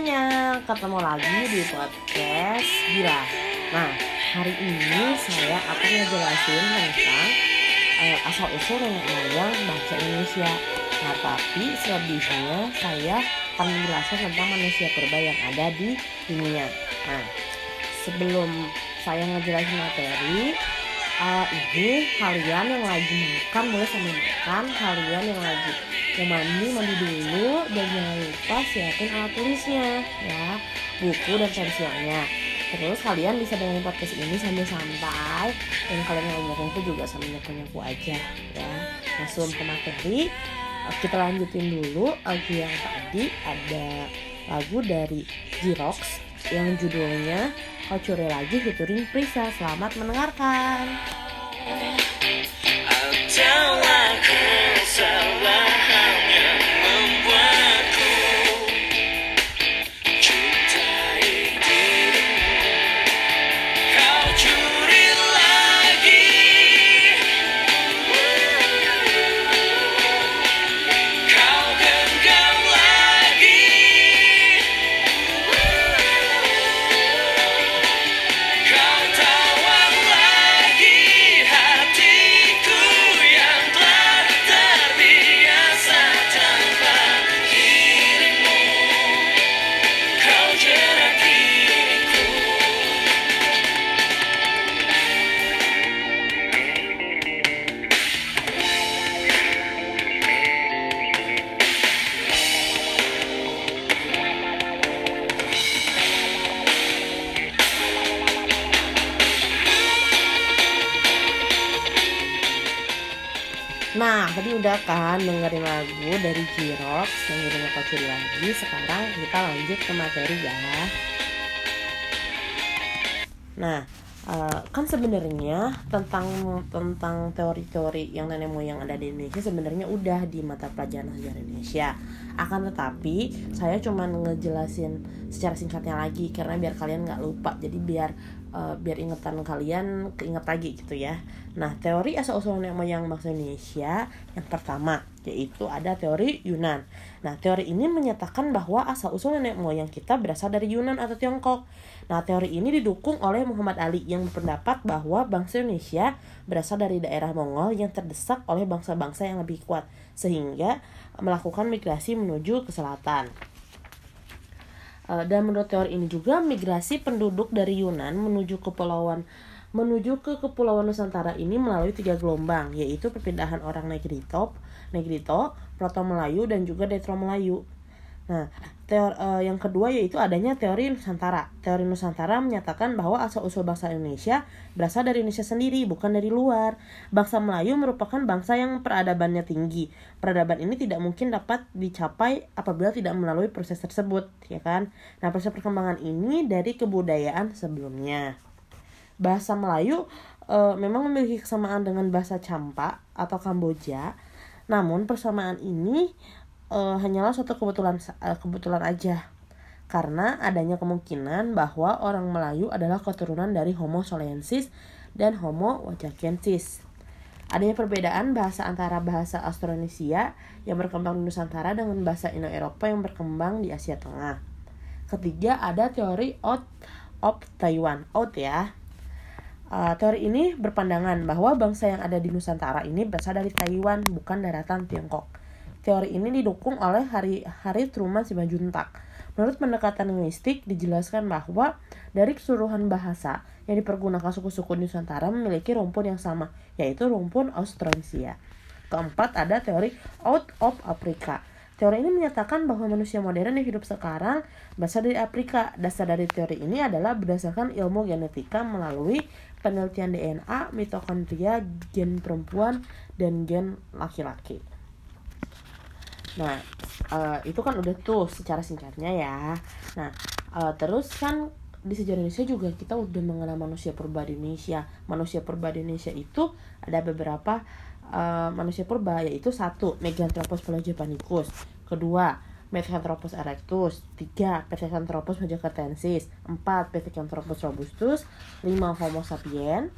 Semuanya, ketemu lagi di podcast Gila. Nah, hari ini saya akan ngejelasin tentang uh, asal usul nenek moyang bahasa Indonesia. Nah, tapi selebihnya saya akan menjelaskan tentang manusia purba yang ada di dunia. Nah, sebelum saya ngejelasin materi, uh, ini kalian yang lagi makan boleh sambil makan, kalian yang lagi mau mandi mandi dulu. Dan jangan lupa siapin alat tulisnya ya. Buku dan pensilnya. Terus kalian bisa dengerin podcast ini sambil santai. Dan kalian yang itu juga sambil nyapu-nyapu aja ya. Langsung ke materi kita lanjutin dulu. Lagu yang tadi ada lagu dari Jirox yang judulnya Curi Lagi featuring Prisa. Selamat mendengarkan Nah, tadi udah kan dengerin lagu dari Jirox yang judulnya Kau Curi Lagi. Sekarang kita lanjut ke materi ya. Nah, uh, kan sebenarnya tentang tentang teori-teori yang nenek moyang ada di Indonesia sebenarnya udah di mata pelajaran sejarah Indonesia. Akan tetapi saya cuma ngejelasin secara singkatnya lagi karena biar kalian nggak lupa. Jadi biar uh, biar ingetan kalian keinget lagi gitu ya. Nah, teori asal usul nenek moyang bangsa Indonesia yang pertama yaitu ada teori Yunan. Nah, teori ini menyatakan bahwa asal usul nenek moyang kita berasal dari Yunan atau Tiongkok. Nah, teori ini didukung oleh Muhammad Ali yang berpendapat bahwa bangsa Indonesia berasal dari daerah Mongol yang terdesak oleh bangsa-bangsa yang lebih kuat sehingga melakukan migrasi menuju ke selatan. Eh, dan menurut teori ini juga migrasi penduduk dari Yunan menuju kepulauan menuju ke kepulauan Nusantara ini melalui tiga gelombang yaitu perpindahan orang Negrito, Negrito, Proto Melayu dan juga Detro Melayu. Nah, teori uh, yang kedua yaitu adanya teori Nusantara. Teori Nusantara menyatakan bahwa asal-usul bangsa Indonesia berasal dari Indonesia sendiri, bukan dari luar. Bangsa Melayu merupakan bangsa yang peradabannya tinggi. Peradaban ini tidak mungkin dapat dicapai apabila tidak melalui proses tersebut, ya kan? Nah, proses perkembangan ini dari kebudayaan sebelumnya. Bahasa Melayu uh, memang memiliki kesamaan dengan bahasa Campa atau Kamboja. Namun persamaan ini uh, hanyalah suatu kebetulan uh, kebetulan aja karena adanya kemungkinan bahwa orang Melayu adalah keturunan dari Homo solensis dan Homo wajakensis. Adanya perbedaan bahasa antara bahasa Austronesia yang berkembang di Nusantara dengan bahasa Indo-Eropa yang berkembang di Asia Tengah. Ketiga, ada teori out of Taiwan. Out ya. Uh, teori ini berpandangan bahwa bangsa yang ada di Nusantara ini berasal dari Taiwan, bukan daratan Tiongkok. Teori ini didukung oleh Hari, Hari Truman Simanjuntak. Menurut pendekatan linguistik, dijelaskan bahwa dari keseluruhan bahasa yang dipergunakan suku-suku Nusantara memiliki rumpun yang sama, yaitu rumpun Austronesia. Keempat, ada teori out of Africa. Teori ini menyatakan bahwa manusia modern yang hidup sekarang berasal dari Afrika. Dasar dari teori ini adalah berdasarkan ilmu genetika melalui penelitian DNA, mitokondria, gen perempuan, dan gen laki-laki. Nah, uh, itu kan udah tuh secara singkatnya ya. Nah, uh, terus kan di sejarah Indonesia juga kita udah mengenal manusia purba di Indonesia. Manusia purba di Indonesia itu ada beberapa uh, manusia purba yaitu satu Meganthropus pelagiapanicus, kedua Meganthropus erectus, tiga Pithecanthropus mojacatensis, empat Pithecanthropus robustus, lima Homo sapiens,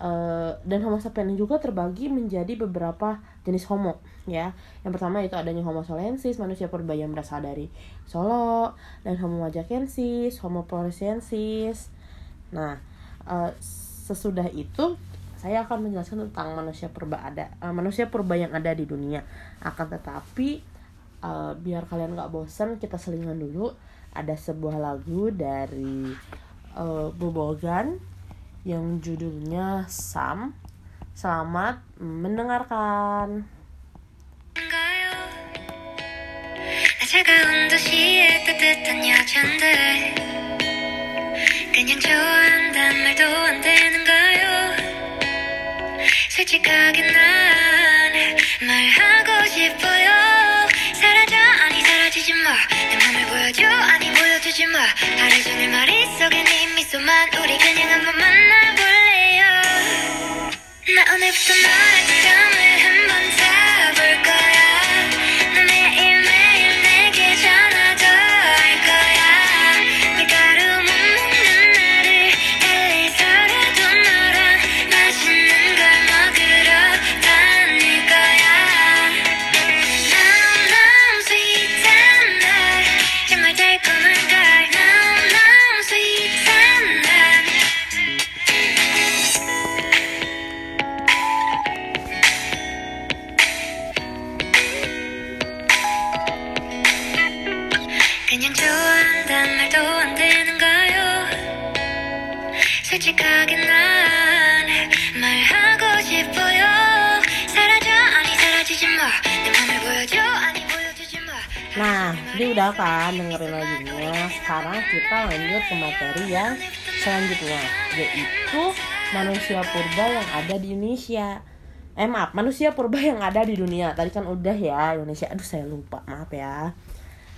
uh, dan Homo sapiens juga terbagi menjadi beberapa jenis Homo ya. Yang pertama itu adanya Homo solensis, manusia purba yang berasal dari Solo, dan Homo wajakensis, Homo floresiensis. Nah, uh, sesudah itu saya akan menjelaskan tentang manusia purba ada uh, manusia purba yang ada di dunia. Akan tetapi uh, biar kalian nggak bosan kita selingan dulu ada sebuah lagu dari uh, Bobogan yang judulnya Sam. Selamat mendengarkan. 차가운 도시의 따뜻한 여잔들 그냥 좋아한단 말도 안 되는가요 솔직하게 난 말하고 싶어요 tonight. 솔직하게 난 말하고 싶어요 사라져 아니 사라지지 마내 맘을 보여줘 아니 보여주지 마 Nah, jadi udah kan dengerin lagunya. Sekarang kita lanjut ke materi yang selanjutnya, yaitu manusia purba yang ada di Indonesia. Eh maaf, manusia purba yang ada di dunia. Tadi kan udah ya Indonesia. Aduh saya lupa, maaf ya.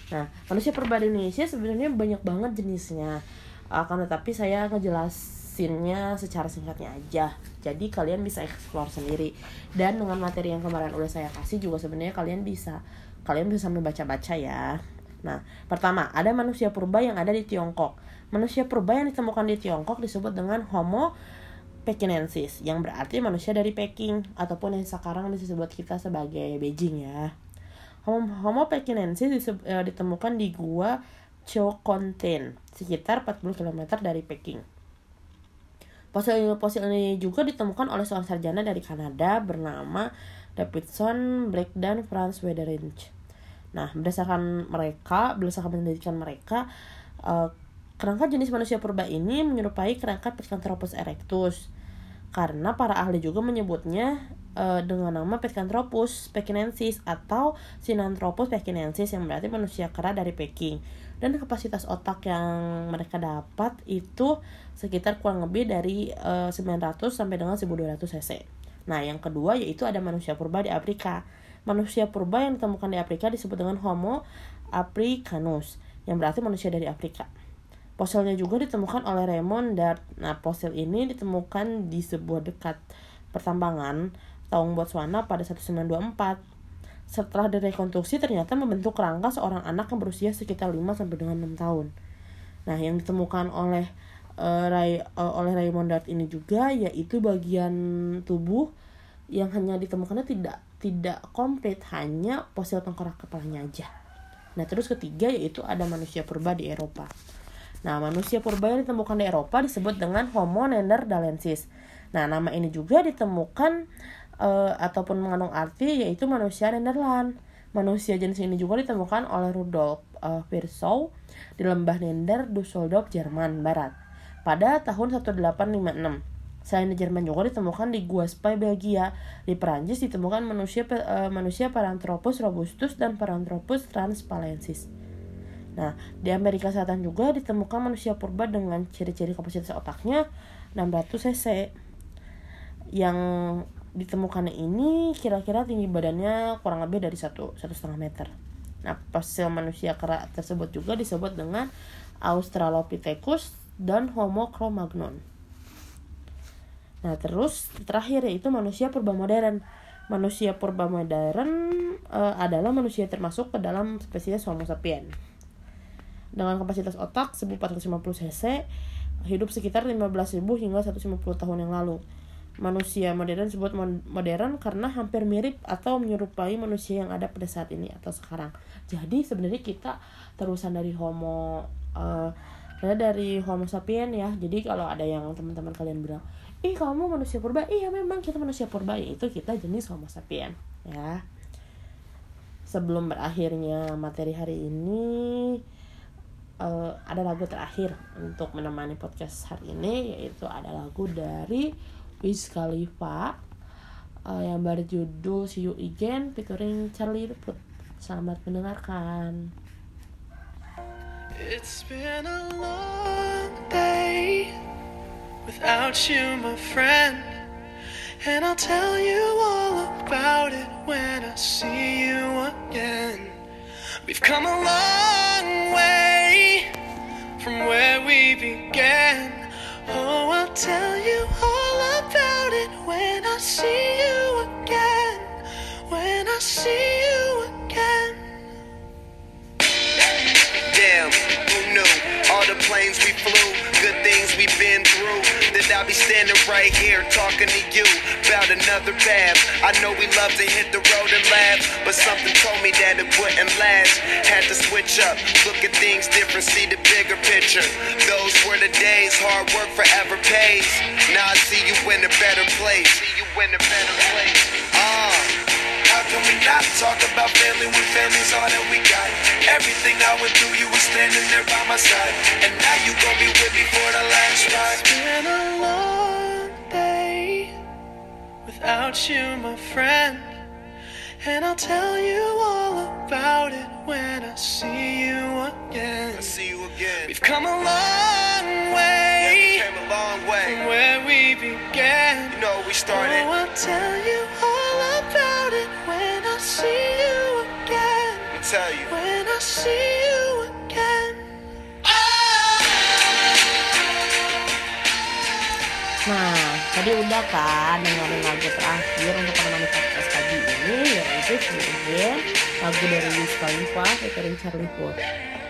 Nah, manusia purba di Indonesia sebenarnya banyak banget jenisnya. Akan tetapi saya ngejelasinnya secara singkatnya aja. Jadi kalian bisa explore sendiri. Dan dengan materi yang kemarin udah saya kasih juga sebenarnya kalian bisa kalian bisa sambil baca-baca ya. Nah, pertama, ada manusia purba yang ada di Tiongkok. Manusia purba yang ditemukan di Tiongkok disebut dengan Homo pekinensis, yang berarti manusia dari Peking ataupun yang sekarang disebut kita sebagai Beijing ya. Homo, Homo pekinensis eh, ditemukan di gua Chokonten, sekitar 40 km dari Peking. Fosil fosil ini juga ditemukan oleh seorang sarjana dari Kanada bernama Davidson Blake dan Franz Wederinch. Nah, berdasarkan mereka, berdasarkan penelitian mereka, eh, kerangka jenis manusia purba ini menyerupai kerangka Pithecanthropus erectus. Karena para ahli juga menyebutnya eh, dengan nama Pithecanthropus pekinensis atau Sinanthropus pekinensis yang berarti manusia kera dari Peking. Dan kapasitas otak yang mereka dapat itu sekitar kurang lebih dari eh, 900 sampai dengan 1200 cc. Nah, yang kedua yaitu ada manusia purba di Afrika. Manusia purba yang ditemukan di Afrika disebut dengan Homo africanus, yang berarti manusia dari Afrika. Fosilnya juga ditemukan oleh Raymond Dart. Nah, fosil ini ditemukan di sebuah dekat pertambangan Taung Botswana pada 1924. Setelah direkonstruksi ternyata membentuk kerangka seorang anak yang berusia sekitar 5 sampai dengan 6 tahun. Nah, yang ditemukan oleh uh, Ray, uh, oleh Raymond Dart ini juga yaitu bagian tubuh yang hanya ditemukannya tidak tidak komplit hanya fosil tengkorak kepalanya aja. Nah terus ketiga yaitu ada manusia purba di Eropa. Nah manusia purba yang ditemukan di Eropa disebut dengan Homo neanderthalensis. Nah nama ini juga ditemukan uh, ataupun mengandung arti yaitu manusia Nederland. Manusia jenis ini juga ditemukan oleh Rudolf uh, Virchow di lembah Nender, Dusseldorf, Jerman Barat pada tahun 1856. Selain di Jerman juga ditemukan di Guaspai, Belgia. Di Perancis ditemukan manusia uh, manusia Paranthropus robustus dan Paranthropus transpalensis. Nah, di Amerika Selatan juga ditemukan manusia purba dengan ciri-ciri kapasitas otaknya 600 cc. Yang ditemukan ini kira-kira tinggi badannya kurang lebih dari satu satu setengah meter. Nah, fosil manusia kera tersebut juga disebut dengan Australopithecus dan Homo cro-magnon. Nah, terus terakhir yaitu manusia purba modern. Manusia purba modern uh, adalah manusia termasuk ke dalam spesies Homo sapiens. Dengan kapasitas otak 1450 cc, hidup sekitar 15.000 hingga 150 tahun yang lalu. Manusia modern disebut modern karena hampir mirip atau menyerupai manusia yang ada pada saat ini atau sekarang. Jadi sebenarnya kita terusan dari Homo uh, dari Homo sapien ya. Jadi kalau ada yang teman-teman kalian bilang, "Ih, kamu manusia purba." Iya, memang kita manusia purba, itu kita jenis Homo sapien, ya. Sebelum berakhirnya materi hari ini, uh, ada lagu terakhir untuk menemani podcast hari ini yaitu ada lagu dari Wiz Khalifa uh, yang berjudul See You Again featuring Charlie Puth. Selamat mendengarkan. It's been a long day without you, my friend. And I'll tell you all about it when I see you again. We've come a long way from where we began. Oh, I'll tell you all see you again. When I see you again. Damn, who knew? All the planes we flew, things we've been through. That I'll be standing right here talking to you about another path. I know we love to hit the road and laugh, but something told me that it wouldn't last. Had to switch up, look at things different, see the bigger picture. Those were the days, hard work forever pays. Now I see you in a better place. See you in a better place. Uh, how can we not talk about family when family's all that we got? Everything I went through, you were standing there by my side. And now you gon' be with me for the last ride. It's been a long day without you, my friend. And I'll tell you all about it when I see you again. I see you again. We've come a long way. Yeah, we came a long way. From where we began. You know, we started. Oh, I'll tell you tell you. When I see you again. Nah, tadi udah kan dengerin lagu terakhir untuk menemani podcast pagi ini yaitu sebenarnya lagu dari Wiz Khalifa featuring Charlie Puth.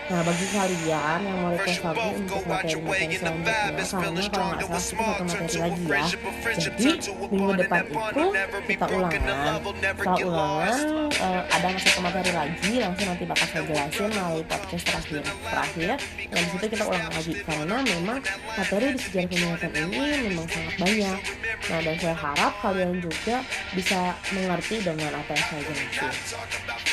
Nah bagi kalian yang mau request lagu untuk materi-materi selanjutnya Karena kalau nggak salah itu satu materi lagi ya. Jadi minggu depan itu kita ulangan Setelah ulangan uh, ada satu materi lagi Langsung nanti bakal saya jelasin melalui podcast terakhir Terakhir. dan di situ kita ulang lagi Karena memang materi di sejarah peminatan ini memang sangat banyak. Nah dan saya harap kalian juga bisa mengerti dengan apa yang saya jelasin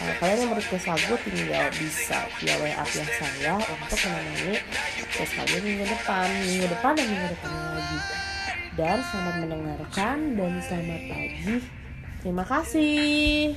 uh, kalian yang request lagu tinggal bisa via WA via saya untuk menemani request lagu minggu depan. Minggu depan dan minggu depannya lagi. Dan selamat mendengarkan dan selamat pagi. Terima kasih